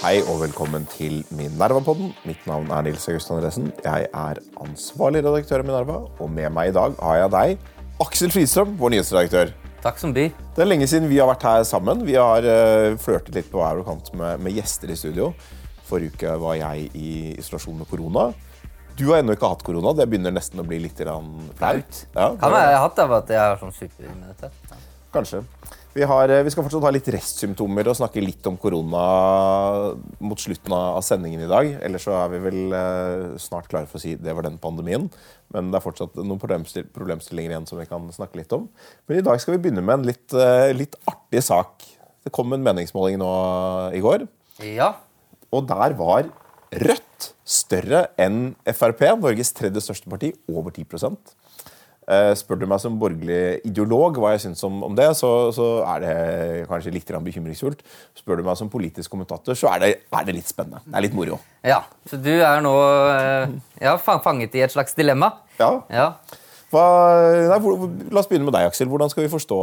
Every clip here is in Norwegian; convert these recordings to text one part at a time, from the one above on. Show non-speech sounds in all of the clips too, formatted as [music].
Hei og velkommen til Minerva-podden. Mitt navn er Nils August Andresen. Jeg er ansvarlig redaktør i Minerva, og med meg i dag har jeg deg, Aksel Fridstrøm, vår nyhetsredaktør. Takk som by. Det er lenge siden vi har vært her sammen. Vi har uh, flørtet litt på hver vår kant med, med, gjester i studio. Forrige uke var jeg i isolasjon med korona. Du har ennå ikke hatt korona. Det begynner nesten å bli litt flaut. Ja, kan jeg ha hatt det av at jeg har sånn superimmunitet. Kanskje. Vi, har, eh, vi, skal fortsatt ha litt restsymptomer og snakke litt om korona mot slutten av sendingen i dag. Ellers så er vi vel eh, snart klare for å si det var den pandemien. Men det er fortsatt noen problemstillinger igjen som vi kan snakke litt om. Men i dag skal vi begynne med en litt, eh, litt artig sak. Det kom en meningsmåling nå i går. Ja. Og der var Rødt større enn Frp, Norges tredje største parti, over 10 Eh, spør du meg som borgerlig ideolog hva jeg syns om, om, det, så, så, er det kanskje litt bekymringsfullt. Spør du meg som politisk kommentator, så er det, er det, litt spennende. Det er litt moro. Ja, Så du er nå eh, ja, fanget i et slags dilemma? Ja. ja. Hva, nei, hvor, la oss begynne med deg, Aksel. Hvordan skal vi forstå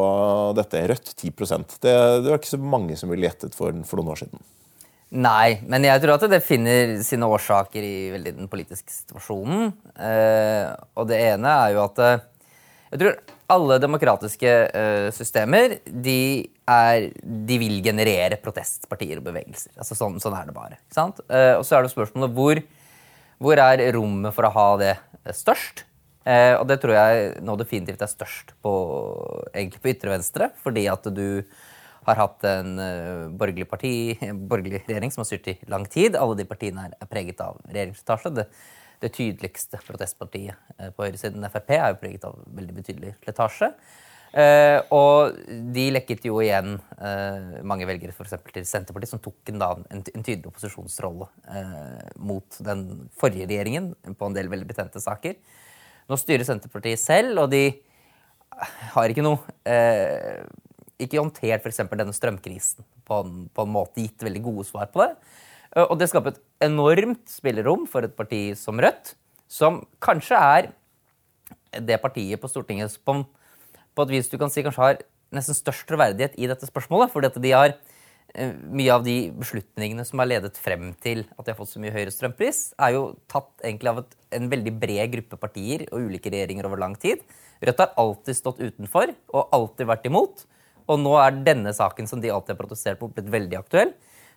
dette? Rødt 10 Det, det var ikke så mange som ville gjettet for, for noen år siden. Nei, men jeg tror at det finner sine årsaker i veldig den politiske situasjonen. Eh, og det ene er jo at eh, jeg tror alle demokratiske eh, systemer de, er, de, vil generere protestpartier og bevegelser. Altså sånn, sånn er det bare. Eh, og så er det spørsmålet hvor, hvor er rommet for å ha det størst? Uh, og det tror jeg nå definitivt er størst på, egentlig på ytre venstre, fordi at du har hatt en borgerlig, parti, borgerlig regjering som har styrt i lang tid. Alle de partiene er preget av regjeringsslitasje det tydeligste protestpartiet eh, på høyresiden, Frp, er jo preget av veldig betydelig slitasje. Uh, og de lekket jo igjen uh, mange velgere for til Senterpartiet, som tok en, en, en tydelig opposisjonsrolle uh, mot den forrige regjeringen på en del veldig betente saker. Nå styrer Senterpartiet selv, og de har ikke noe Ikke håndtert f.eks. denne strømkrisen på en, på en måte, gitt veldig gode svar på det. Eh, og det skaper et enormt spillerom for et parti som Rødt, som kanskje er det partiet på Stortinget som på, et vis du kan si kanskje har nesten størst troverdighet i dette spørsmålet. fordi at de har eh, mye av de beslutningene som har ledet frem til at de har fått så mye høyere strømpris, er jo tatt egentlig av et, en veldig bred gruppe partier og ulike regjeringer over lang tid. Rødt har alltid stått utenfor og alltid vært imot. Og nå er denne saken som de alltid har protestert på, blitt veldig aktuell.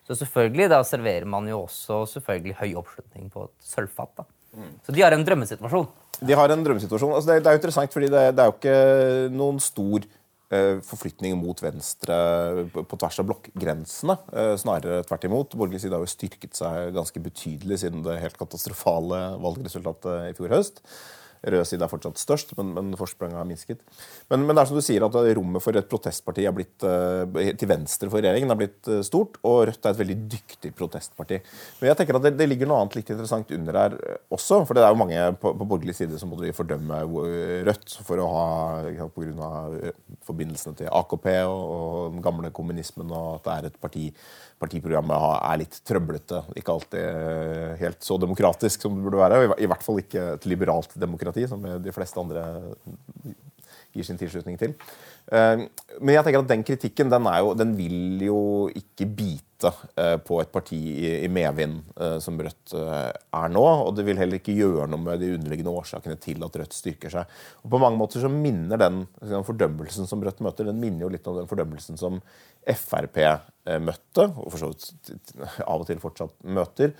Så selvfølgelig, da serverer man jo også selvfølgelig høy oppslutning på et sølvfat. da. Mm. Så de har en drømmesituasjon. De har en drømmesituasjon. Altså, det, det, er jo interessant, fordi det, det er jo ikke noen stor uh, forflytning mot venstre på, på tvers av blokkgrensene. Uh, snarere tvert imot. Borgerlig side har jo styrket seg ganske betydelig siden det helt katastrofale valgresultatet i fjor høst. Rød side er fortsatt størst, men, men forspranget har minsket. Men, men, det er som du sier at rommet for et protestparti er blitt, uh, til venstre for regjeringen er blitt uh, stort, og Rødt er et veldig dyktig protestparti. Men jeg tenker at det, det, ligger noe annet litt interessant under her også. For det er jo mange på, på borgerlig side som måtte fordømme Rødt for å ha pga. forbindelsene til AKP og, og den gamle kommunismen, og at det er et parti partiprogrammet er litt trøblete. Ikke alltid helt så demokratisk som det burde være. I hvert fall ikke et liberalt demokrati, som de fleste andre gir sin tilslutning til. Eh, men jeg tenker at den kritikken den, jo, den vil jo ikke bite eh, på et parti i medvind eh, som Rødt er nå. Og det vil heller ikke gjøre noe med de underliggende årsakene til at Rødt styrker seg. Og På mange måter så minner den, den fordømmelsen som Rødt møter, den minner jo litt om den fordømmelsen som Frp møtte, og for så vidt av og til fortsatt møter,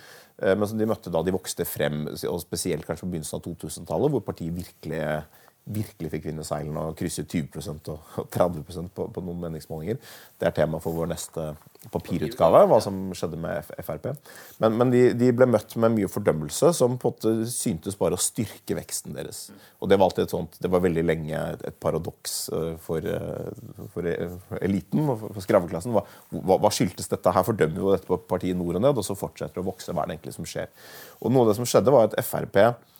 men som de møtte da de vokste frem, og spesielt kanskje på begynnelsen av 2000-tallet, hvor partiet virkelig virkelig fikk vinne seilene og krysse 20% og 30 på, på noen meningsmålinger. Det er tema for vår neste papirutgave, hva som skjedde med Frp. Men, men de, de, ble møtt med mye fordømmelse, som på en måte syntes bare å styrke veksten deres. Og Det var alltid et sånt, det var veldig lenge et paradoks eh, for, eh, for eliten og for skraveklassen. Hva, hva, skyldtes dette? Her fordømmer jo dette på partiet nord og ned, og så fortsetter det å vokse. Hva er det egentlig som skjer? Og Noe av det som skjedde, var at Frp Eh,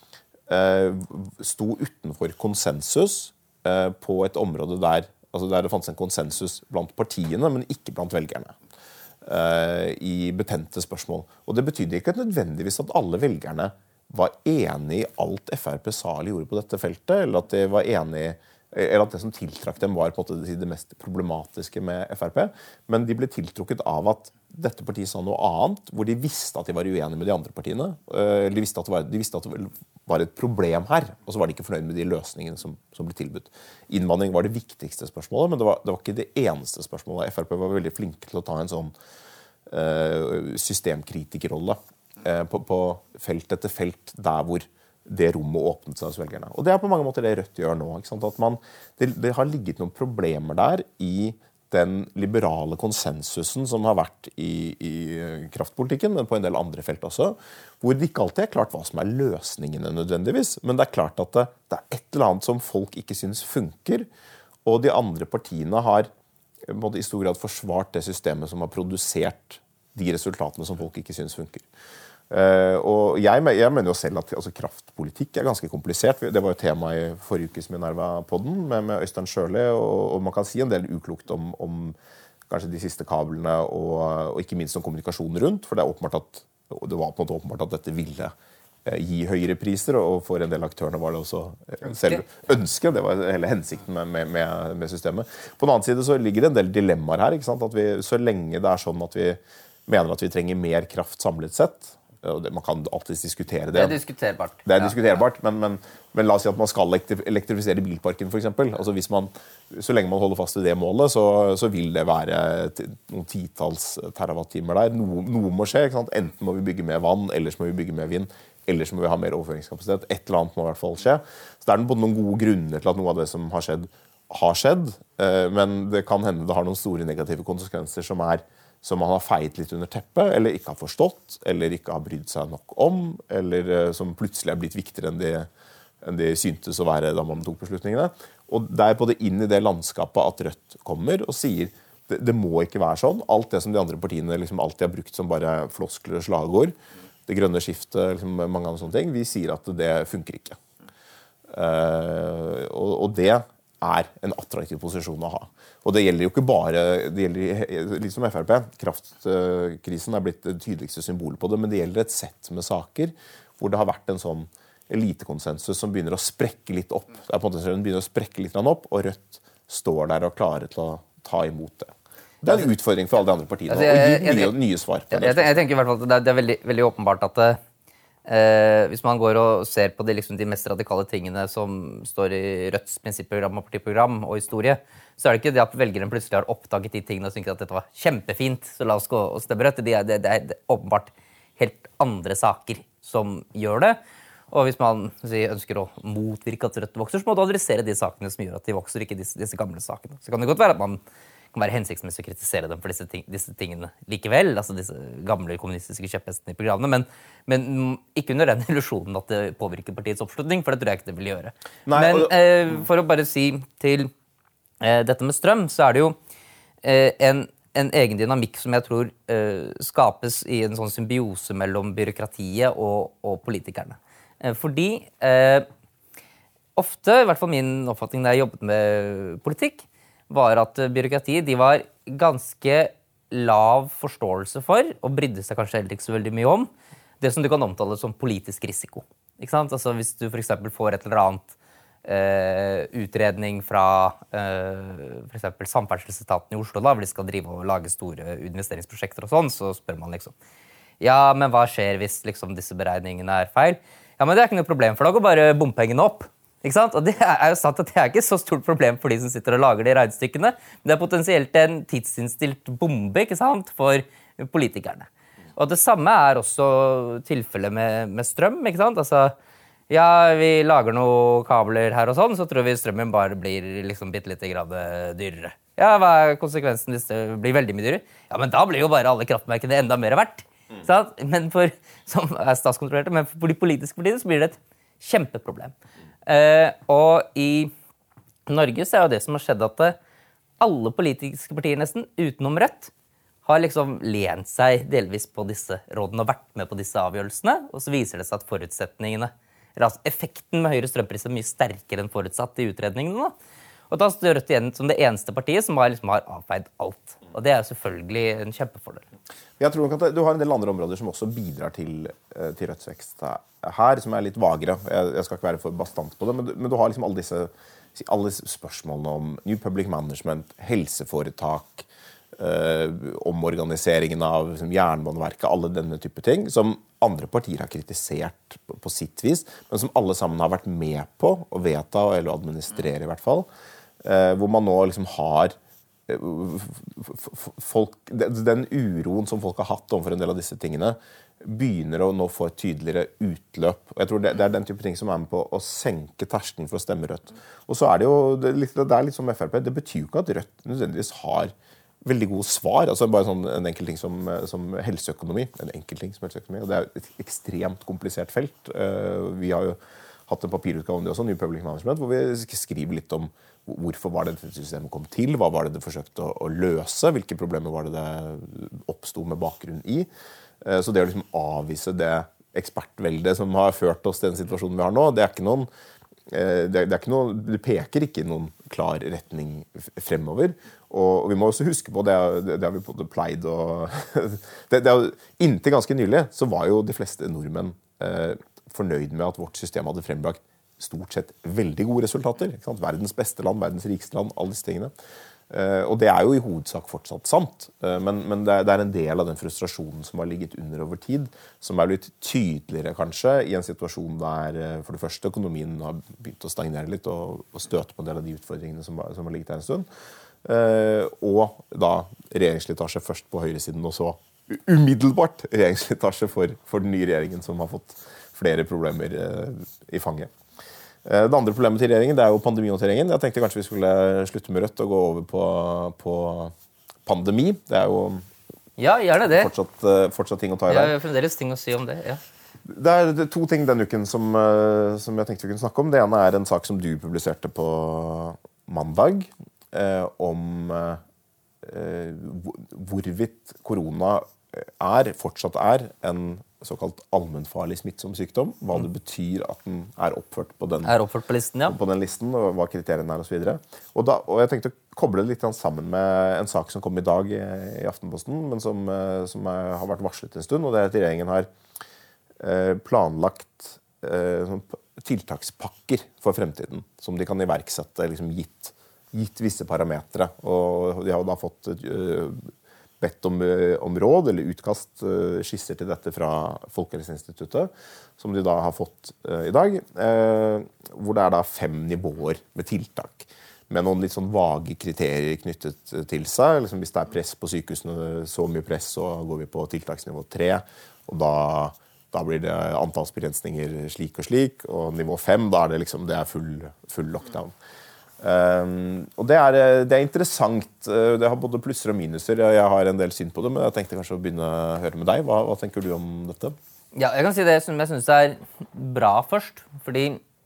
sto utenfor konsensus eh, på et område der, altså der det fantes en konsensus blant partiene, men ikke blant velgerne. Eh, I betente spørsmål. Og Det betydde ikke nødvendigvis at alle velgerne var enig i alt Frp sa gjorde på dette feltet, eller at de var enig eller at det som tiltrakk dem, var på en måte det mest problematiske med Frp. Men de ble tiltrukket av at dette partiet sa noe annet, hvor de visste at de var uenige med de andre partiene. Eh, de visste at det var, de at det var et problem her, og så var de ikke fornøyd med de løsningene som, som ble tilbudt. Innvandring var det viktigste spørsmålet, men det var, det var, ikke det eneste spørsmålet. Frp var veldig flinke til å ta en sånn uh, systemkritikerrolle uh, på, på felt etter felt der hvor det rommet åpnet seg hos velgerne. Og Det er på mange måter det Rødt gjør nå. Man, det, det, har ligget noen problemer der i den liberale konsensusen som har vært i, i, kraftpolitikken, men på en del andre felt også, hvor det ikke alltid er klart hva som er løsningene nødvendigvis. Men det er klart at det, det er et eller annet som folk ikke syns funker. Og de andre partiene har i stor grad forsvart det systemet som har produsert de resultatene som folk ikke syns funker. Uh, og jeg, jeg, mener jo selv at altså, kraftpolitikk er ganske komplisert. Det var jo tema i forrige ukes Minerva-podden med, med, Øystein Sjøli. Og, og, man kan si en del uklokt om, om kanskje de siste kablene og, og, ikke minst om kommunikasjonen rundt. For det, er at, det var på en måte åpenbart at dette ville uh, gi høyere priser. Og for en del aktørene var det også uh, selv ønske. Det var hele hensikten med, med, med, systemet. På den annen side så ligger det en del dilemmaer her. At vi, så lenge det er sånn at vi mener at vi trenger mer kraft samlet sett man kan alltids diskutere det. Det er diskuterbart. Det er diskuterbart, men, men, men, la oss si at man skal elektrifisere bilparken, f.eks. Altså hvis man, så lenge man holder fast ved det målet, så, så vil det være noen titalls terawattimer der. Noe, noe, må skje. Enten må vi bygge mer vann, eller så må vi bygge mer vind. Eller så må vi ha mer overføringskapasitet. Et eller annet må i hvert fall skje. Så Det er både noen gode grunner til at noe av det som har skjedd, har skjedd. Eh, men det kan hende det har noen store negative konsekvenser som er som man har feiet litt under teppet, eller ikke har forstått, eller ikke har brydd seg nok om, eller eh, som plutselig er blitt viktigere enn de, enn de syntes å være da man tok beslutningene. Og Det er både inn i det landskapet at Rødt kommer og sier det, det må ikke være sånn. Alt det som de andre partiene liksom alltid har brukt som bare floskler og slagord, det grønne skiftet, liksom mange andre sånne ting, vi sier at det funker ikke. Uh, og, og det er en attraktiv posisjon å ha. Og det gjelder jo ikke bare det gjelder litt som Frp. Kraftkrisen er blitt det tydeligste symbolet på det, men det gjelder et sett med saker hvor det har vært en sånn elitekonsensus som begynner å sprekke litt opp. Det er på en måte den begynner å sprekke litt opp, Og Rødt står der og klarer til å ta imot det. Det er en utfordring for alle de andre partiene altså, å gi nye, nye svar. på det. Jeg, tenker i hvert fall at Det er, det er veldig, veldig, åpenbart at eh, hvis man går og ser på de, liksom, de, mest radikale tingene som står i Rødts prinsipprogram og partiprogram og historie, så er det ikke det at velgerne plutselig har oppdaget de tingene og syntes at dette var kjempefint, så la oss gå og stemme Rødt. Det er, det, det er åpenbart helt andre saker som gjør det. Og hvis man si, ønsker å motvirke at Rødt vokser, så må du adressere de sakene som gjør at de vokser, ikke disse, disse gamle sakene. Så kan det godt være at man kan være hensiktsmessig å kritisere dem for disse, ting, disse tingene likevel. altså disse gamle kommunistiske kjepphestene i programmene, men, men, ikke under den [laughs] illusjonen at det påvirker partiets oppslutning, for det tror jeg ikke det vil gjøre. Nei, men eh, for å bare si til eh, dette med strøm, så er det jo eh, en, en, egen dynamikk som jeg tror uh, skapes i en sånn symbiose mellom byråkratiet og, og politikerne. Uh, fordi uh, ofte, i hvert fall min oppfatning da jeg jobbet med politikk, var at byråkratiet de var ganske lav forståelse for, og brydde seg kanskje heller ikke så veldig mye om, det som du kan omtale som politisk risiko. Ikke sant? Altså Hvis du f.eks. får et eller annet eh, utredning fra eh, f.eks. Samferdselsetaten i Oslo, da, hvor de skal drive og lage store investeringsprosjekter, og sånn, så spør man liksom Ja, men hva skjer hvis liksom, disse beregningene er feil? Ja, men Det er ikke noe problem, for da går bare bompengene opp. Ikke sant? Og Det er jo sant at det er ikke så stort problem for de som sitter og lager de regnestykkene. Det er potensielt en tidsinnstilt bombe ikke sant? for politikerne. Og Det samme er også tilfellet med, med, strøm. ikke sant? Altså, ja, vi lager noen kabler her og sånn, så tror vi strømmen bare blir liksom bitte lite grann dyrere. Ja, hva er konsekvensen hvis det blir veldig mye dyrere? Ja, men da blir jo bare alle kraftmerkene enda mer verdt. Mm. Men for, som er statskontrollerte, men for de politiske partiene så blir det et kjempeproblem. Eh, og i Norge så er jo det som har skjedd, at eh, alle politiske partier nesten, utenom Rødt, har liksom lent seg delvis på disse rådene og vært med på disse avgjørelsene. Og så viser det seg at forutsetningene altså Effekten med høyere strømpris er mye sterkere enn forutsatt i utredningene. da. Og da står Rødt igjen som det eneste partiet som har, liksom har avfeid alt. Og det er jo selvfølgelig en kjempefordel. Jeg tror nok at Du har en del andre områder som også bidrar til, eh, til Rødts vekst her, som er litt vagere. Jeg, jeg skal ikke være for bastant på det, men, men du har liksom alle disse, alle disse spørsmålene om New Public Management, helseforetak, eh, omorganiseringen av liksom, Jernbaneverket, alle denne type ting, som andre partier har kritisert på, på sitt vis, men som alle sammen har vært med på å vedta, eller administrere i hvert fall. Eh, hvor man nå liksom har folk, den uroen som folk har hatt overfor en del av disse tingene, begynner å nå få et tydeligere utløp. Jeg tror det, det er den type ting som er med på å senke terskelen for å stemme Rødt. Og så er det jo det, det er litt som Frp. Det betyr jo ikke at Rødt nødvendigvis har veldig gode svar. altså bare sånn En enkel ting som, som helseøkonomi. En enkel ting som helseøkonomi, og Det er et ekstremt komplisert felt. Eh, Vi har jo hatt en papirutgave om det også, New Public Management, hvor vi skriver litt om hvorfor var det dette systemet kom til, hva var det det forsøkte å, å løse, hvilke problemer var det det oppsto med bakgrunn i. Eh, Så det å liksom avvise det ekspertveldet som har ført oss til den situasjonen vi har nå, det er ikke noen eh, det, er, ikke noe, det peker ikke i noen klar retning fremover. Og vi må også huske på, det, det, har vi pleid å [laughs] det, det Inntil ganske nylig så var jo de fleste nordmenn eh, fornøyd med at vårt system hadde frembrakt stort sett veldig gode resultater. Verdens beste land, verdens rikeste land, alle disse tingene. Eh, og det er jo i hovedsak fortsatt sant, eh, men, men det, er, det er en del av den frustrasjonen som har ligget under over tid, som er blitt tydeligere kanskje i en situasjon der eh, for det første økonomien har begynt å stagnere litt og, og støte på en del av de utfordringene som, som har ligget der en stund. Og da regjeringsslitasje først på høyresiden, og så umiddelbart regjeringsslitasje for, for den nye regjeringen, som har fått flere problemer i fanget. Eh, Det andre problemet til regjeringen det er jo pandemihåndteringen. Jeg tenkte kanskje vi skulle slutte med Rødt og gå over på, på pandemi. Det er jo Ja, gjerne det. fortsatt, eh, fortsatt ting å ta i Jeg der. har fremdeles ting å si om det. ja. Det er er to ting denne uken som, eh, som jeg tenkte vi kunne snakke om. Det ene er en sak som du publiserte på mandag, eh, om eh, hvorvidt korona er, fortsatt er, en såkalt allmennfarlig smittsom sykdom. Hva det betyr at den er oppført på den Er oppført på listen, ja. på den listen, og hva kriteriene er osv. Og, da- og jeg tenkte å koble det litt sammen med en sak som kom i dag i, i Aftenposten, men som, eh, som er, har vært varslet en stund. og det er at Regjeringen har eh, planlagt eh, sånn tiltakspakker for fremtiden som de kan iverksette liksom gitt, gitt visse parametere. Og de har da fått eh, bedt om, eh, om råd eller utkast, eh, skisser til dette fra Folkehelseinstituttet, som de da har fått eh, i dag. Hvor det er da fem nivåer med tiltak. Med noen litt sånn vage kriterier knyttet til seg. Liksom hvis det er press på sykehusene, så mye press, så går vi på tiltaksnivå tre. Og da, da blir det antallsbegrensninger slik og slik. Og nivå fem, da er det liksom det er full, full lockdown. Um, og det er, eh, det er interessant. Eh, Det har både plusser og minuser. Jeg har en del syn på det, men jeg tenkte kanskje å begynne å høre med deg. Hva, hva tenker du om dette? Ja, jeg kan si det som jeg syns er bra først. Fordi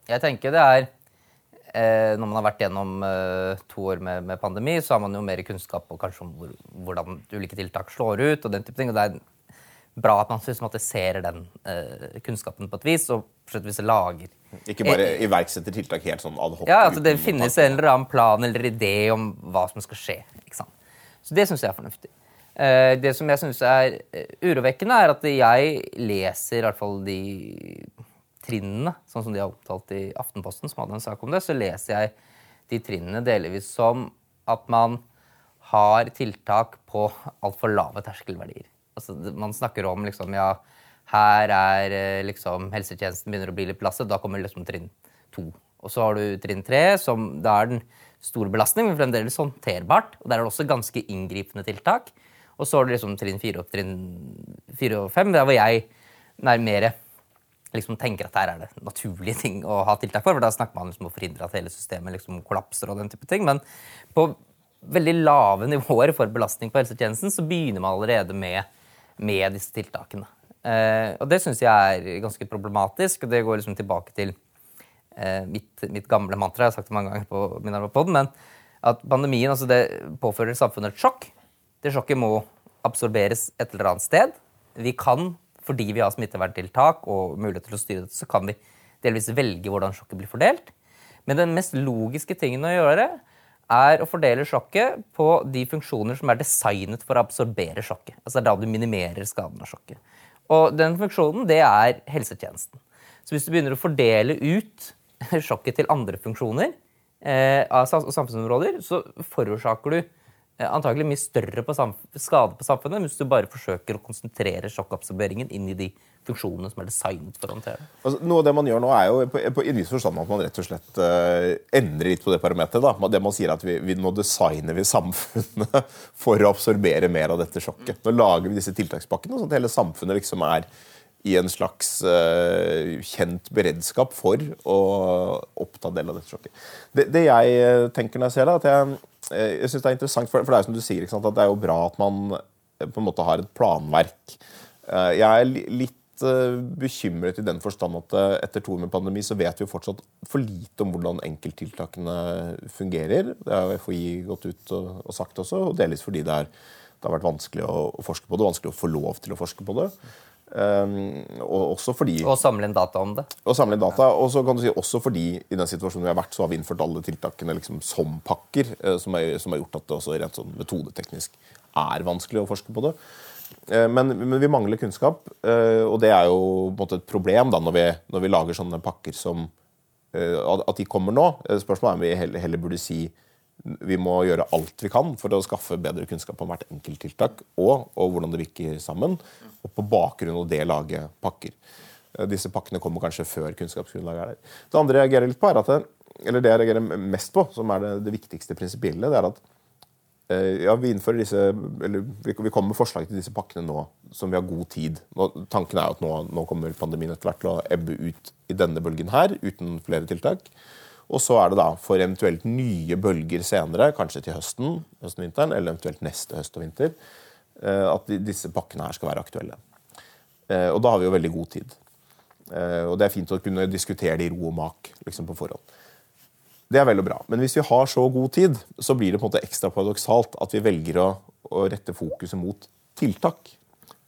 jeg tenker det er eh, Når man har vært gjennom eh, to år med, med pandemi, så har man jo mer kunnskap og kanskje om hvor, hvordan ulike tiltak slår ut. og den type ting, og det er bra at man systematiserer den eh, kunnskapen på et vis, og et lager Ikke bare iverksetter tiltak helt sånn ad hoc. Ja, altså Det finnes en eller annen plan eller idé om hva som skal skje. ikke sant? Så det syns jeg er fornuftig. Eh, det som jeg syns er eh, urovekkende, er at jeg leser i hvert fall de trinnene, sånn som de har opptalt i Aftenposten, som hadde en sak om det, så leser jeg de trinnene delvis som at man har tiltak på altfor lave terskelverdier. Altså, man snakker om liksom, ja, her er eh, liksom helsetjenesten begynner å bli litt belastet, da kommer liksom trinn to. Og så har du trinn tre, som da er den store belastning, men fremdeles håndterbart. Og der er det også ganske inngripende tiltak. Og så har du liksom trinn fire og trinn fire og fem, der hvor jeg nærmere liksom tenker at her er det naturlige ting å ha tiltak for. for Da snakker man liksom om å forhindre at hele systemet liksom kollapser. og den type ting, Men på veldig lave nivåer for belastning på helsetjenesten så begynner man allerede med, med disse tiltakene. Eh, og Det syns jeg er ganske problematisk, og det går liksom tilbake til eh, mitt, mitt gamle mantra. Jeg har sagt det mange ganger på Minerva-podden, men at pandemien altså det påfører samfunnet et sjokk. Det sjokket må absorberes et eller annet sted. Vi kan, fordi vi har smitteverntiltak og mulighet til å styre dette, så kan vi delvis velge hvordan sjokket blir fordelt. Men den mest logiske tingen å gjøre er å fordele sjokket på de funksjoner som er designet for å absorbere sjokket. Altså da du minimerer skaden av sjokket. Og den funksjonen, det er helsetjenesten. Så hvis du begynner å fordele ut [laughs] sjokket til andre funksjoner eh, av samfunnsområder, så forårsaker du eh, antagelig mye større på skade på samfunnet hvis du bare forsøker å konsentrere sjokkabsorberingen inn i de funksjonene som er designet for å håndtere. Altså, noe av det man gjør nå, er jo på, på en viss forstand at man rett og slett uh, endrer litt på det parameteret. Det man sier at vi, vi, Nå designer vi samfunnet [laughs] for å absorbere mer av dette sjokket. Nå lager vi disse tiltakspakkene sånn at hele samfunnet liksom er i en slags uh, kjent beredskap for å oppta del av dette sjokket. Det, det jeg tenker når jeg ser det, at jeg, jeg synes det er interessant, for, for, det er jo som du sier, at det er jo bra at man på en måte har et planverk. Jeg er litt Eh, bekymret i den forstand at eh, etter to år med pandemi så vet vi jo fortsatt for lite om hvordan enkelttiltakene fungerer. Det har FHI gått ut og, og sagt også, og delvis fordi det, er, det, har vært vanskelig å, å, forske på det. Vanskelig å få lov til å forske på det. Um, og også fordi Og samle inn data om det. Og samle inn data, og så kan du si også fordi i den situasjonen vi har vært, så har vi innført alle tiltakene liksom som pakker, som, er, som har gjort at det også rent sånn metodeteknisk er vanskelig å forske på det. Eh, men, men, vi mangler kunnskap, eh, og det er jo måte, et problem da, når, vi, når, vi, lager sånne pakker som eh, At de kommer nå. Spørsmålet er om vi heller, heller, burde si vi må gjøre alt vi kan for å skaffe bedre kunnskap om hvert enkelt tiltak og, og hvordan det virker sammen. Og på bakgrunn av det lage pakker. Disse pakkene kommer kanskje før kunnskapsgrunnlaget er der. Det andre jeg reagerer litt på, er at det, eller det jeg reagerer mest på, som er det, det viktigste prinsipielle, det er at Eh, ja, vi disse, eller vi kommer med forslag til disse pakkene nå som vi har god tid. Nå, tanken er at nå, nå, kommer pandemien etter hvert til å ebbe ut i denne bølgen her, uten flere tiltak. Og så er det da for eventuelt nye bølger senere, kanskje til høsten, høsten vinteren, eller eventuelt neste høst og vinter, eh, at disse pakkene her skal være aktuelle. Eh, og da har vi jo veldig god tid. Og det er fint å kunne diskutere det i ro og mak liksom på forhånd. Det er vel og bra. Men hvis vi har så god tid, så blir det på en måte ekstra paradoksalt at vi velger å, å rette fokuset mot tiltak.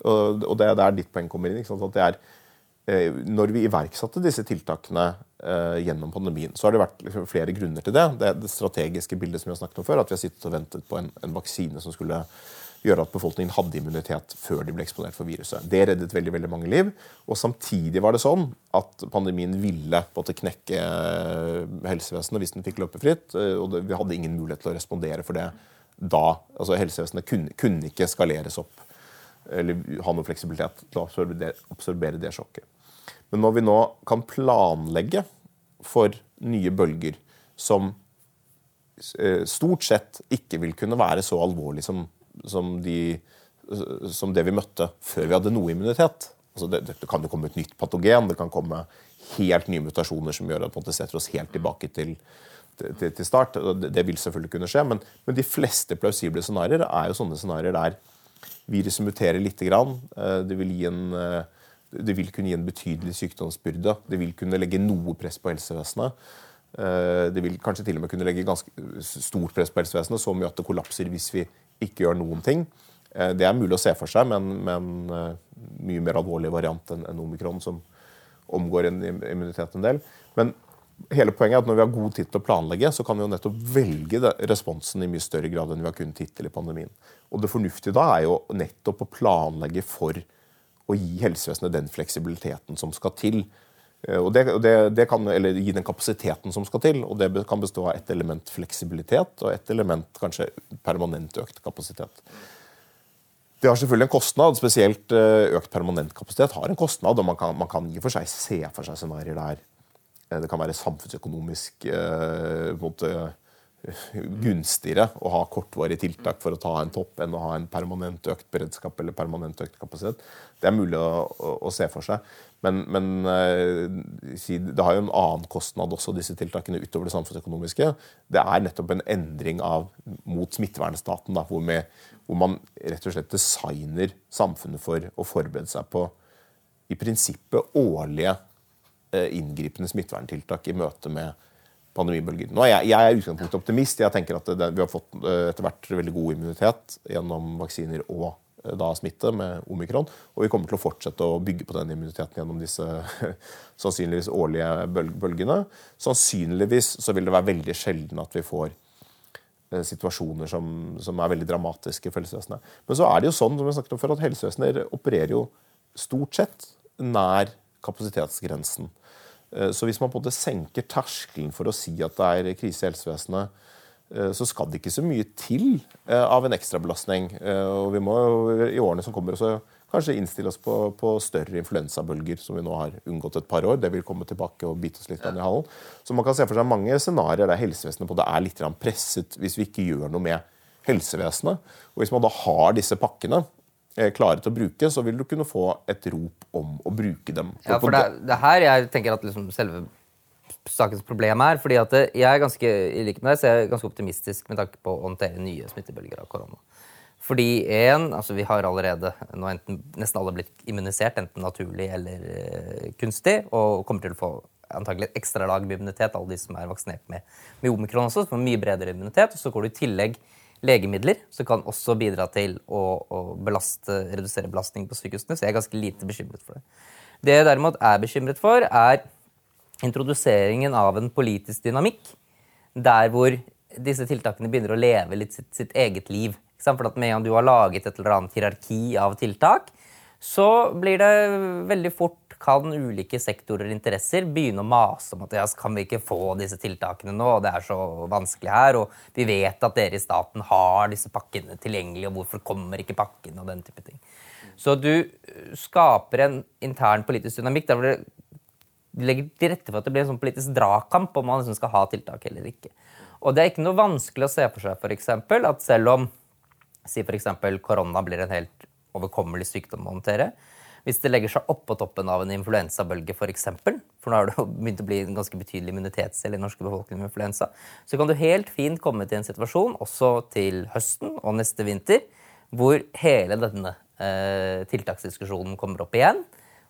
Og, og det er der ditt poeng kommer inn. At det er, eh, når vi iverksatte disse tiltakene eh, gjennom pandemien, så har det vært liksom, flere grunner til det. Det det strategiske bildet som vi har snakket om før, at vi har sittet og ventet på en, en vaksine som skulle gjøre at befolkningen hadde immunitet før de ble eksponert for viruset. Det reddet veldig veldig mange liv. Og samtidig var det sånn at pandemien ville en knekke eh, helsevesenet hvis den fikk løpe fritt. Eh, og det, vi hadde ingen mulighet til å respondere for det da. Altså Helsevesenet kunne, kunne ikke skaleres opp eller ha noe fleksibilitet til å absorbere det sjokket. Men når vi nå kan planlegge for nye bølger som eh, stort sett ikke vil kunne være så alvorlig som som, de, som, det vi møtte før vi hadde noe immunitet. Altså det, det, kan jo komme et nytt patogen, det kan komme helt nye mutasjoner som gjør at det setter oss helt tilbake til, til, til start. Det, det, vil selvfølgelig kunne skje, men, men de fleste plausible scenarioer er jo sånne scenarioer der viruset muterer lite grann. Eh, det vil, gi en, eh, det vil kunne gi en betydelig sykdomsbyrde. Det vil kunne legge noe press på helsevesenet. Eh, det vil kanskje til og med kunne legge ganske stort press på helsevesenet, så mye at det kollapser hvis vi ikke gjør noen ting. Eh, det er mulig å se for seg, men en eh, mye mer alvorlig variant enn omikron, som omgår en immunitet en del. Men hele poenget er at når vi har god tid til å planlegge, så kan vi jo nettopp velge responsen i mye større grad enn vi har kunnet hittil i pandemien. Og det fornuftige da er jo nettopp å planlegge for å gi helsevesenet den fleksibiliteten som skal til Eh, og det, det, det, kan, eller gi den kapasiteten som skal til. og Det kan bestå av ett element fleksibilitet og ett element kanskje permanent økt kapasitet. Det har selvfølgelig en kostnad. Spesielt eh, økt permanent kapasitet har en kostnad. og Man kan, i og for seg se for seg scenarioer der eh, det kan være samfunnsøkonomisk eh, måte, gunstigere å ha kortvarige tiltak for å ta en topp enn å ha en permanent økt beredskap eller permanent økt kapasitet. Det er mulig å, å, å se for seg. Men, men eh, det har jo en annen kostnad også, disse tiltakene, utover det samfunnsøkonomiske. Det er nettopp en endring av, mot smittevernstaten, da, hvor, med, hvor, man rett og slett designer samfunnet for å forberede seg på i prinsippet årlige eh, inngripende smitteverntiltak i møte med pandemibølger. Nå er jeg, jeg er utgangspunktet optimist. Jeg tenker at det, vi har fått eh, etter hvert veldig god immunitet gjennom vaksiner og eh, da smitte med omikron. Og vi kommer til å fortsette å bygge på den immuniteten gjennom disse [laughs] sannsynligvis årlige bølgene. Sannsynligvis så vil det være veldig sjelden at vi får eh, situasjoner som, som, er veldig dramatiske for helsevesenet. Men så er det jo sånn som jeg snakket om før, at helsevesenet opererer jo stort sett nær kapasitetsgrensen. Eh, så hvis man på en måte senker terskelen for å si at det er krise i helsevesenet, eh, så skal det ikke så mye til eh, av en ekstrabelastning. Og vi må i årene som kommer også kanskje innstille oss på, på, større influensabølger, som vi nå har unngått et par år. Det vil komme tilbake og bite oss litt ja. i halen. Så man kan se for seg mange scenarioer der helsevesenet på det er litt presset hvis vi ikke gjør noe med helsevesenet. Og hvis man da har disse pakkene, klare til å bruke, så vil du kunne få et rop om å bruke dem. Ja, for det, det her jeg tenker at liksom selve sakens problem er. fordi at jeg er ganske i like med deg, så jeg er ganske optimistisk med tanke på å håndtere nye smittebølger av korona. Fordi en, altså Vi har allerede nå enten, nesten alle blitt immunisert, enten naturlig eller uh, kunstig, og kommer til å få antagelig et ekstra lag med immunitet, alle de som er vaksinert med, med omikron også, som har mye bredere immunitet. Og så går du i tillegg legemidler, som kan også bidra til å, å belaste, redusere belastning på sykehusene. Så jeg er ganske lite bekymret for det. Det jeg derimot er bekymret for, er introduseringen av en politisk dynamikk der hvor disse tiltakene begynner å leve litt sitt, sitt eget liv. For at Med en gang du har laget et eller annet hierarki av tiltak, så blir det veldig fort kan ulike sektorer og interesser begynne å mase om at ja, kan vi ikke få disse tiltakene nå, og det er så vanskelig her, og vi vet at dere i staten har disse pakkene tilgjengelig, og hvorfor kommer ikke pakkene, og den type ting. Så du skaper en intern politisk dynamikk der hvor legger til rette for at det blir en sånn politisk dragkamp om man liksom skal ha tiltak eller ikke. Og det er ikke noe vanskelig å se for seg for eksempel, at selv om si for eksempel, korona blir en helt overkommelig sykdom å håndtere, hvis det legger seg oppå toppen av en influensabølge, f.eks., for, eksempel, for nå har det begynt å bli en ganske betydelig immunitetscell i norske befolkning med influensa, så kan du helt fint komme til en situasjon, også til høsten og neste vinter, hvor hele denne eh, tiltaksdiskusjonen kommer opp igjen,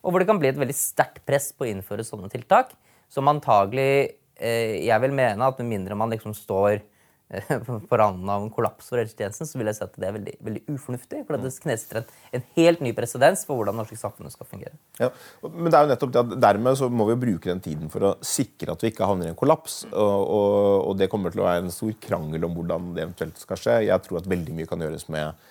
og hvor det kan bli et veldig sterkt press på å innføre sånne tiltak, som antagelig eh, Jeg vil mene at med mindre man liksom står [laughs] på randen av en kollaps for helsetjenesten, så vil jeg si at det er veldig, veldig ufornuftig. For det knesetter en, en, helt ny presedens for hvordan norske samfunnet skal fungere. Ja, men det er jo nettopp det at dermed så må vi bruke den tiden for å sikre at vi ikke havner i en kollaps. Og, og, og, det kommer til å være en stor krangel om hvordan det eventuelt skal skje. Jeg tror at veldig mye kan gjøres med,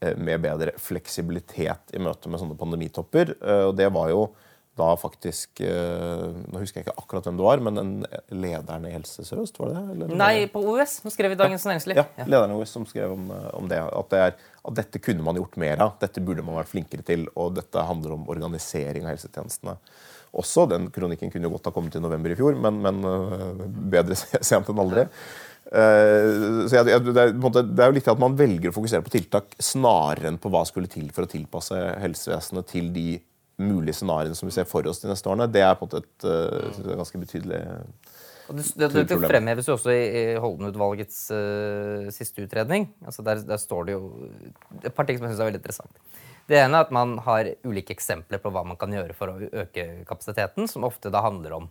eh, med bedre fleksibilitet i møte med sånne pandemitopper. Eh, og det var jo da faktisk eh, Nå husker jeg ikke akkurat hvem det var, men den lederen i Helse Sør-Øst, var det? Eller? Nei, på OUS. Nå skrev vi Dagens Næringsliv. Ja, ja, lederen i OUS som skrev om, eh, om det. At, det er, at, dette kunne man gjort mer av. Dette burde man vært flinkere til. Og dette handler om organisering av helsetjenestene. Også, Den kronikken kunne jo godt ha kommet i november i fjor, men, men eh, bedre [laughs] sent enn aldri. Uh, så jeg, jeg, det, er, det, er, jo litt at Man velger å fokusere på tiltak snarere enn på hva skulle til for å tilpasse helsevesenet til de mulige scenarioene som vi ser for oss de neste årene, det er på en måte et uh, ganske betydelig det, det, det, det fremheves jo også i Holden-utvalgets uh, siste utredning. Altså der, der, står det jo et par ting som jeg syns er veldig interessant. Det ene er at man har ulike eksempler på hva man kan gjøre for å øke kapasiteten, som ofte da handler om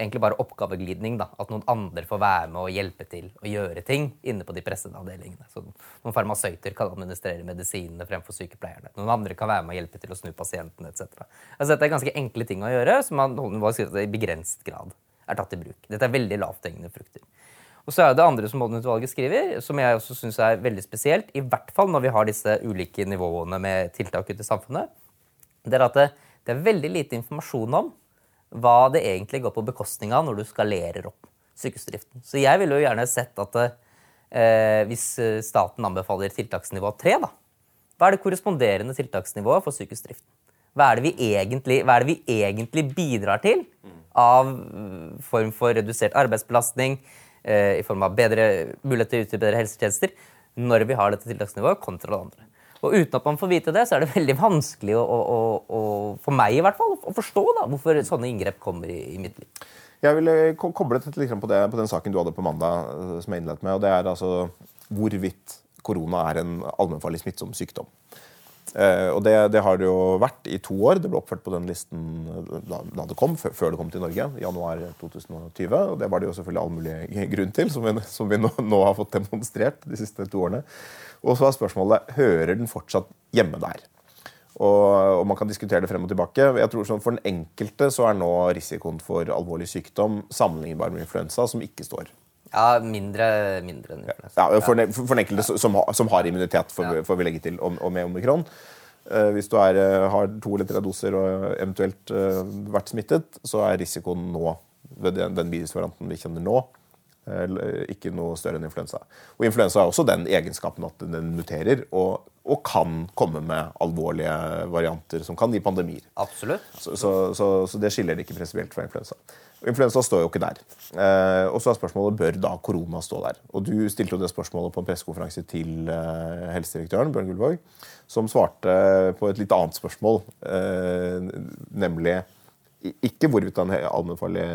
egentlig bare oppgaveglidning. da, At noen andre får være med og hjelpe til å gjøre ting inne på de pressede avdelingene. Så Noen farmasøyter kan administrere medisinene fremfor sykepleierne. Noen andre kan være med og hjelpe til å snu pasientene etc. Altså, dette er ganske enkle ting å gjøre som man i begrenset grad er tatt i bruk. Dette er veldig lavthengende frukter. Og så er det andre som Modden-utvalget skriver, som jeg også syns er veldig spesielt, i hvert fall når vi har disse ulike nivåene med tiltak ute i samfunnet, det er at det, det er veldig lite informasjon om hva det egentlig går på bekostning av når du skalerer opp sykehusdriften. Så jeg ville jo gjerne sett at eh, hvis staten anbefaler tiltaksnivå 3, da, hva er det korresponderende tiltaksnivået for sykehusdriften? Hva er, egentlig, hva er det vi egentlig bidrar til av mm, form for redusert arbeidsbelastning, eh, i form av bedre mulighet til å utgi bedre helsetjenester, når vi har dette tiltaksnivået, kontra det andre? Og uten at man får vite det, så er det veldig vanskelig å, å, å, for meg i hvert fall, å forstå da, hvorfor sånne inngrep kommer i, i mitt liv. Jeg vil koble litt liksom, på, det, på, den saken du hadde på mandag, eh, som jeg innledet med. og det er altså hvorvidt korona er en allmennfarlig smittsom sykdom. Eh, og det, det, har det jo vært i to år. Det ble oppført på den listen da, da det kom, før det kom til Norge, januar 2020. Og det var det jo selvfølgelig all mulig [laughs] grunn til, som vi, som vi nå, nå, har fått demonstrert de siste to årene. Og så er spørsmålet hører den fortsatt hjemme der. Og, og, Man kan diskutere det frem og tilbake. Jeg tror sånn For den enkelte så er nå risikoen for alvorlig sykdom sammenlignbar med influensa, som ikke står Ja, mindre, mindre enn influensa. Ja, for, den, for den enkelte som, som har- som har immunitet, får, får vi legge til, og, og med omikron. Eh, hvis du er, eh, har to eller tre doser og eventuelt uh, vært smittet, så er risikoen nå, ved den, den virusvarianten vi kjenner nå, ikke noe større enn influensa. Og influensa har også den egenskapen at den muterer og, og kan komme med alvorlige varianter som kan gi pandemier. Absolutt. Så, så, så, så det skiller det ikke prinsipielt fra influensa. Influensa står jo ikke der. Eh, og så er spørsmålet bør da korona stå der. Og Du stilte jo det spørsmålet på en pressekonferanse til eh, helsedirektøren, Bjørn Gullvåg, som svarte på et litt annet spørsmål, eh, nemlig ikke hvorvidt den er en allmennfarlig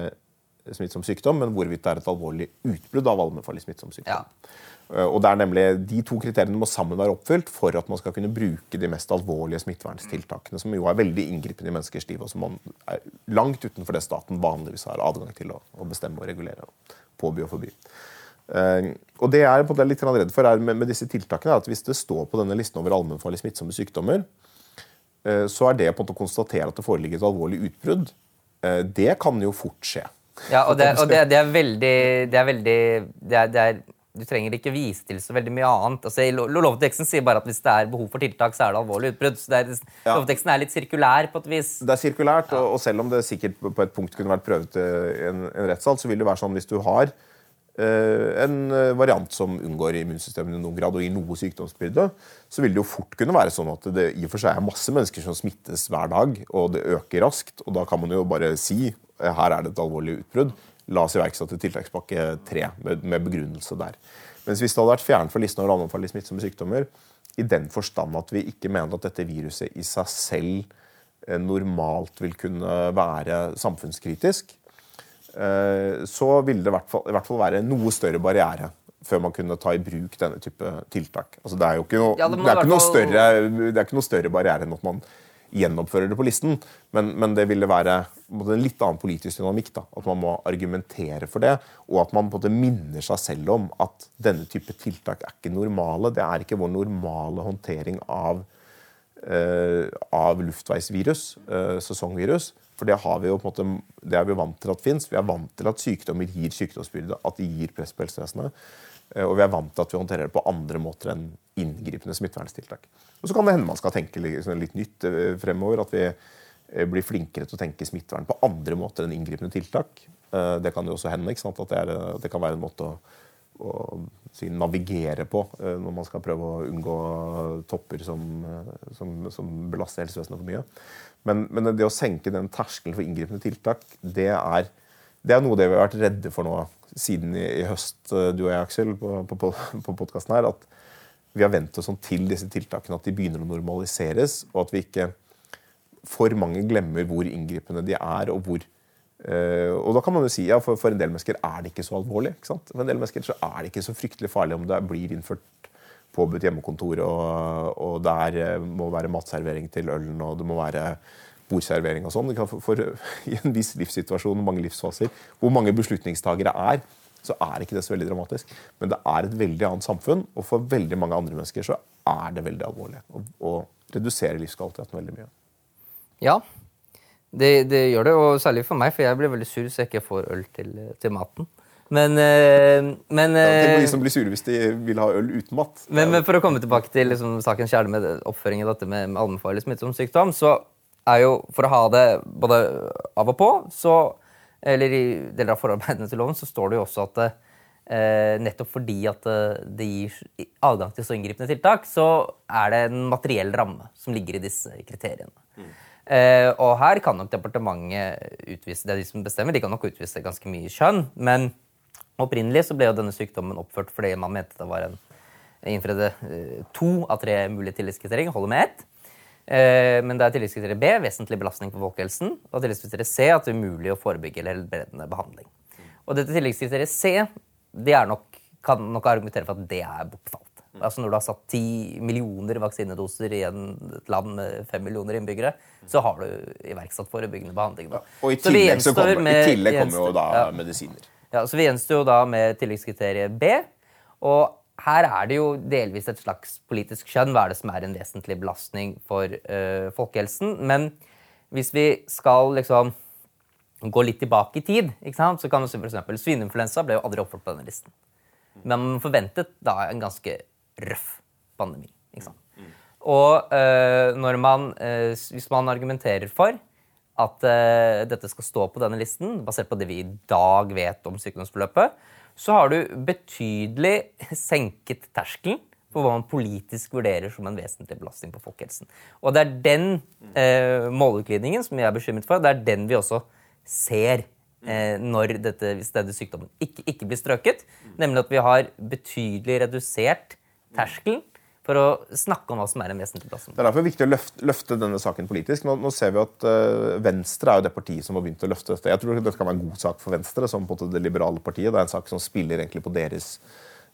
smittsom sykdom, men hvorvidt det er et alvorlig utbrudd av allmennfarlig smittsom sykdom. Ja. Og det er nemlig De to kriteriene må sammen være oppfylt for at man skal kunne bruke de mest alvorlige smitteverntiltakene, som jo er veldig inngripende i menneskers liv, og som man er langt utenfor det staten vanligvis har adgang til å, å bestemme og regulere. og Påby og forby. Eh, og det jeg er litt redd for er med, med disse tiltakene, er at hvis det står på denne listen over allmennfarlig smittsomme sykdommer, eh, så er det på en måte å konstatere at det foreligger et alvorlig utbrudd. Eh, det kan jo fort skje. Ja, og det, og det, det er veldig Det er veldig det er, er, Du trenger ikke vise til så veldig mye annet. Altså, Lovteksten sier bare at hvis det er behov for tiltak, så er det alvorlig utbrudd. Så er, Ja. Lovteksten er litt sirkulær på et vis. Det er sirkulært, og, og selv om det sikkert på et punkt kunne vært prøvd eh, en, en rettssal, så vil det være sånn hvis du har en eh, variant som unngår immunsystemet i noen grad og gir noe sykdomsbyrde, så vil det jo fort kunne være sånn at det i og for seg er masse mennesker som smittes hver dag, og det øker raskt. Og da kan man jo bare si eh, her er det et alvorlig utbrudd. La oss iverksette tiltakspakke tre med, med begrunnelse der. Mens hvis det hadde vært fjernet fra listen over i smittsomme sykdommer, i den forstand at vi ikke mener at dette viruset i seg selv eh, normalt vil kunne være samfunnskritisk, eh, så ville det i hvert, fall, i hvert fall være noe større barriere før man kunne ta i bruk denne type tiltak. Altså, det er jo ikke noe, Ja, det det ikke noe, større, det er ikke noe større barriere enn at man gjennomfører det på listen, men, men det ville være en litt annen politisk dynamikk. Da. At man må argumentere for det, og at man måte minner seg selv om at denne type tiltak er ikke normale. Det er ikke vår normale håndtering av eh, av luftveisvirus, eh, sesongvirus. For det, har vi jo på en måte, det er vi vant til at fins. Vi er vant til at sykdommer gir sykdomsbyrde, at de gir press på helsevesenet. Eh, Og vi er vant til at vi håndterer det på andre måter enn inngripende smitteverntiltak. Og så kan det hende man skal tenke litt, litt nytt eh, fremover. At vi eh, blir flinkere til å tenke smittevern på andre måter enn inngripende tiltak. Eh, Det kan jo også hende. ikke sant? At det, er, eh, det kan være en måte å, å si, navigere på eh, når man skal prøve å unngå topper som, eh, som, som belaster helsevesenet for mye. Men, men det å senke den terskelen for inngripende tiltak, det er, det er noe det vi har vært redde for nå siden i, i høst, eh, du og jeg, Aksel, på, på, på, podkasten her. At vi har vent oss sånn til disse tiltakene, at de begynner å normaliseres, og at vi ikke for mange glemmer hvor inngripende de er, og hvor og da kan man jo si ja, for, for en del mennesker er det ikke så alvorlig. ikke sant? For en del mennesker så er det ikke så fryktelig farlig om det blir innført påbudt hjemmekontor, og, og det eh, må være matservering til ølen, og det må være bordservering og sånn. For, for [laughs] I en viss livssituasjon mange livsfaser, hvor mange beslutningstagere er, så er ikke det så veldig dramatisk. Men det er et veldig annet samfunn, og for veldig mange andre mennesker så er det veldig alvorlig. Og, og reduserer livskvaliteten veldig mye. Ja, det, det gjør det, og særlig for meg, for jeg blir veldig sur så jeg ikke får øl til, til maten. Men, eh, men, Ja, Tenk på eh, de som blir sure hvis de vil ha øl uten mat. men, men for å komme tilbake til liksom, sakens kjerne med oppføringen oppføring av dette med, med allmennfarlig smittsom sykdom, så er jo for å ha det både av og på, så, eller i deler av forarbeidene til loven, så står det jo også at eh, nettopp fordi at eh, det gir adgang til så inngripende tiltak, så er det en materiell ramme som ligger i disse kriteriene. Eh, og her kan nok departementet utvise det er de som bestemmer, de kan nok utvise ganske mye skjønn, men opprinnelig så ble jo denne sykdommen oppført fordi man mente det var en innfredde eh, to av tre mulige tillitskriterier, holder med ett. Eh, men det er tillitskriteriet B, vesentlig belastning på folkehelsen, og tillitskriteriet C, at det er umulig å forebygge eller helbredende behandling. Og dette tillitskriteriet C det nok, kan nok argumentere for at det er bortfalt. Altså Når du har satt ti millioner vaksinedoser i et land med fem millioner innbyggere, så har du iverksatt forebyggende behandling. Da. Og i tillegg, så så kommer, med- i tillegg kommer jo da ja. medisiner. Ja, så Vi gjenstår jo da med tilleggskriteriet B. Og her er det jo delvis et slags politisk skjønn. Hva er det som er en vesentlig belastning for eh, folkehelsen? Men hvis vi skal liksom gå litt tilbake i tid, så kan vi for eksempel, Svineinfluensa ble jo aldri oppført på denne listen. Men man forventet da en ganske røff pandemi. ikke sant? Og eh, når man, eh, hvis man argumenterer for at eh, dette skal stå på denne listen, basert på det vi i dag vet om sykdomsforløpet, så har du betydelig [laughs] senket terskelen for hva man politisk vurderer som en vesentlig belastning på folkehelsen. Og det er den eh, målutglidningen som jeg er bekymret for. Det er den vi også ser eh, når dette, hvis denne sykdommen ikke, ikke blir strøket. Nemlig at vi har betydelig redusert terskelen for å snakke om hva som er en vesentlig plassen. Det er derfor viktig å løfte, løfte denne saken politisk. Nå, nå ser vi at uh, Venstre er jo det partiet som har begynt å løfte dette. Jeg tror dette kan være en god sak for Venstre, som på det liberale partiet. Det er en sak som spiller egentlig på deres,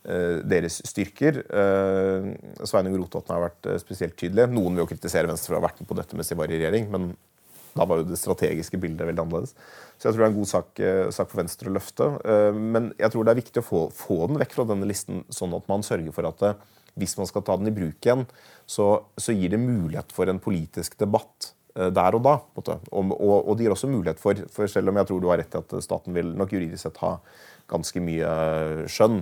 uh, deres styrker. Uh, Sveinung Rotevatn har vært spesielt tydelig. Noen vil jo kritisere Venstre for å ha vært med på dette mens de var i regjering, men da var jo det strategiske bildet veldig annerledes. Så jeg tror det er en god sak, sak for Venstre å løfte. Men jeg tror det er viktig å få, få, den vekk fra denne listen, sånn at man sørger for at hvis man skal ta den i bruk igjen, så, så gir det mulighet for en politisk debatt eh, der og da. Og, og, og, det gir også mulighet for, for, selv om jeg tror du har rett i at staten vil nok juridisk sett ha ganske mye skjønn,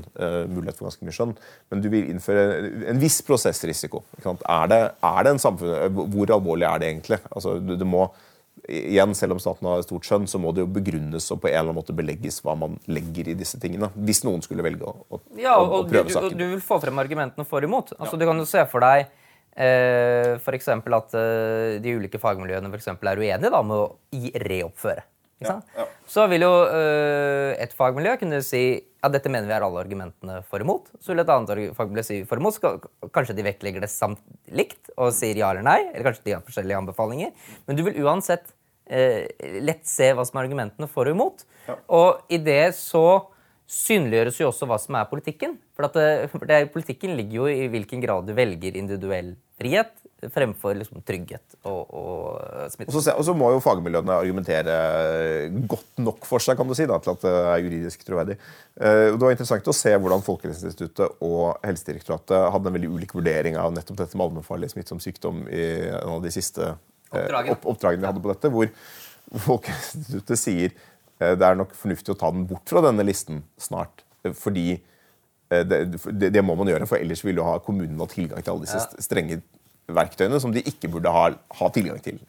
mulighet for ganske mye skjønn, men du vil innføre en viss prosessrisiko. Er det, er det en samfunn, Hvor alvorlig er det egentlig? Altså, det, det må igjen, selv om staten har stort skjønn, så må det jo begrunnes og på en eller annen måte belegges hva man legger i disse tingene. Hvis noen skulle velge å, å, ja, og, å prøve du, saken. Du vil få frem argumentene for og imot. Altså, ja. Du kan jo se for deg eh, f.eks. at eh, de ulike fagmiljøene for eksempel, er uenige da, med å reoppføre. Ja, ja. Så vil jo eh, et fagmiljø kunne si ja, dette mener vi er alle argumentene for imot. Så vil et annet fagmiljø si for imot. Kanskje de vektlegger det samt likt og sier ja eller nei. Eller kanskje de har forskjellige anbefalinger. Men du vil uansett eh, lett se hva som er argumentene for og imot. Ja. Og i det så synliggjøres jo også hva som er politikken. For, at, eh, for det, politikken ligger jo i hvilken grad du velger individuell frihet fremfor liksom, trygghet og, og smitte. Og så, og så, må jo fagmiljøene argumentere godt nok for seg kan du si, da, til at det er juridisk troverdig. Eh, det var interessant å se hvordan Folkehelseinstituttet og Helsedirektoratet hadde en veldig ulik vurdering av nettopp dette med allmennfarlig smittsom sykdom i en av de siste eh, oppdragene, opp, oppdragene vi hadde på dette, hvor Folkehelseinstituttet sier eh, det er nok fornuftig å ta den bort fra denne listen snart. Fordi det, det, det, må man gjøre, for ellers vil jo ha kommunen ha tilgang til alle disse ja. strenge verktøyene som de ikke burde ha, ha tilgang til.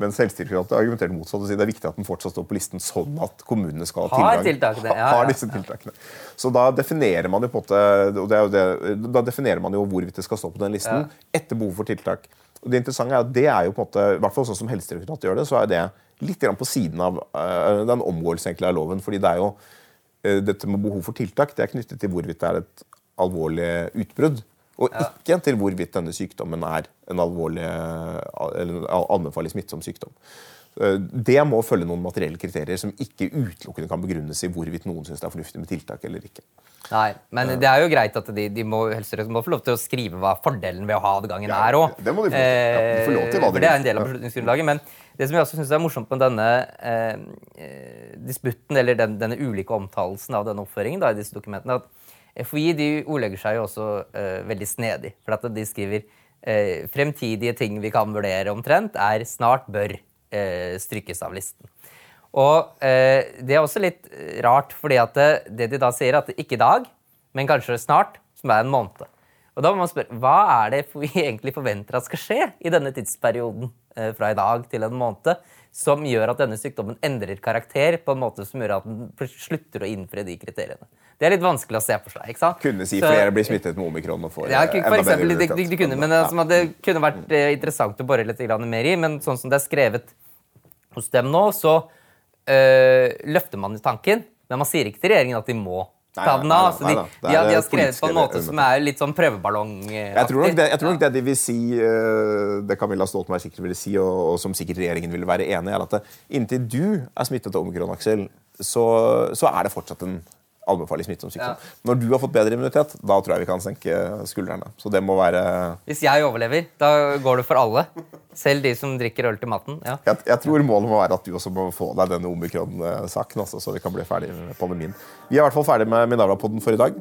Men Selvstyrekravet argumenterte motsatt og sier det er viktig at den fortsatt står på listen sånn at kommunene skal ha tilgang. Tiltakene, ja, har disse tiltakene. Så da definerer man jo på en måte, da definerer man jo hvorvidt det skal stå på den listen etter behov for tiltak. Og det interessante er at det er jo på en måte, i hvert fall sånn som Helsedirektoratet gjør det, så er det litt på siden av uh, den omgåelse av loven. fordi det er jo uh, dette med behov for tiltak det er knyttet til hvorvidt det er et alvorlig utbrudd. Og ikke til hvorvidt denne sykdommen er en alvorlig, eller anbefalt smittsom sykdom. Eh, det må følge noen materielle kriterier som ikke utelukkende kan begrunnes i hvorvidt noen syns det er fornuftig med tiltak eller ikke. Nei, Men det er jo greit at de, de må, må få lov til å skrive hva fordelen ved å ha adgangen ja, er òg. Det må de få, ja, de få lov til. hva de For det er en del av beslutningsgrunnlaget. Men det som jeg også synes er morsomt med denne eh, eh, disputten, eller den, denne ulike omtalelsen av denne oppføringen da, i disse dokumentene, at FHI de ordlegger seg jo også uh, veldig snedig. For at de skriver uh, fremtidige ting vi kan vurdere omtrent, er snart bør uh, strykes av listen. Og det er også litt rart, fordi at det, det de da sier, at ikke i dag, men kanskje snart, som er en måned. Og da må man spørre, Hva er det vi [laughs] egentlig forventer at skal skje i denne tidsperioden fra i dag til en måned, som gjør at denne sykdommen endrer karakter på en måte som gjør at den slutter å innfri de kriteriene? Det er litt vanskelig å se for seg. ikke sant? Kunne si så, flere blir smittet med omikron og får ja, for enda eksempel, bedre de, de, de kunne, men altså, Det kunne vært uh, interessant å bore litt mer i, men sånn som det er skrevet hos dem nå, så øh, løfter man tanken, men man sier ikke til regjeringen at de må ta den av. altså, de, de, de, har skrevet på en måte som er litt sånn prøveballong Jeg tror nok det, tror nok det de vil si, uh, det Camilla Stoltenberg sikkert ville si, og, og, som sikkert regjeringen ville være enig i, er at inntil du er smittet av omikron, Aksel, så, så er det fortsatt en allmennfarlig smittsom sykdom. Ja. Når du har fått bedre immunitet, da tror jeg vi kan senke skuldrene. Så det må være Hvis jeg overlever, da går det for alle. Selv de som drikker øl til maten. Ja. Jeg, jeg, tror målet må være at du også må få deg denne omikron-saken, altså, så vi kan bli ferdig med pandemien. Vi er i hvert fall ferdig med Minerva-podden for i dag.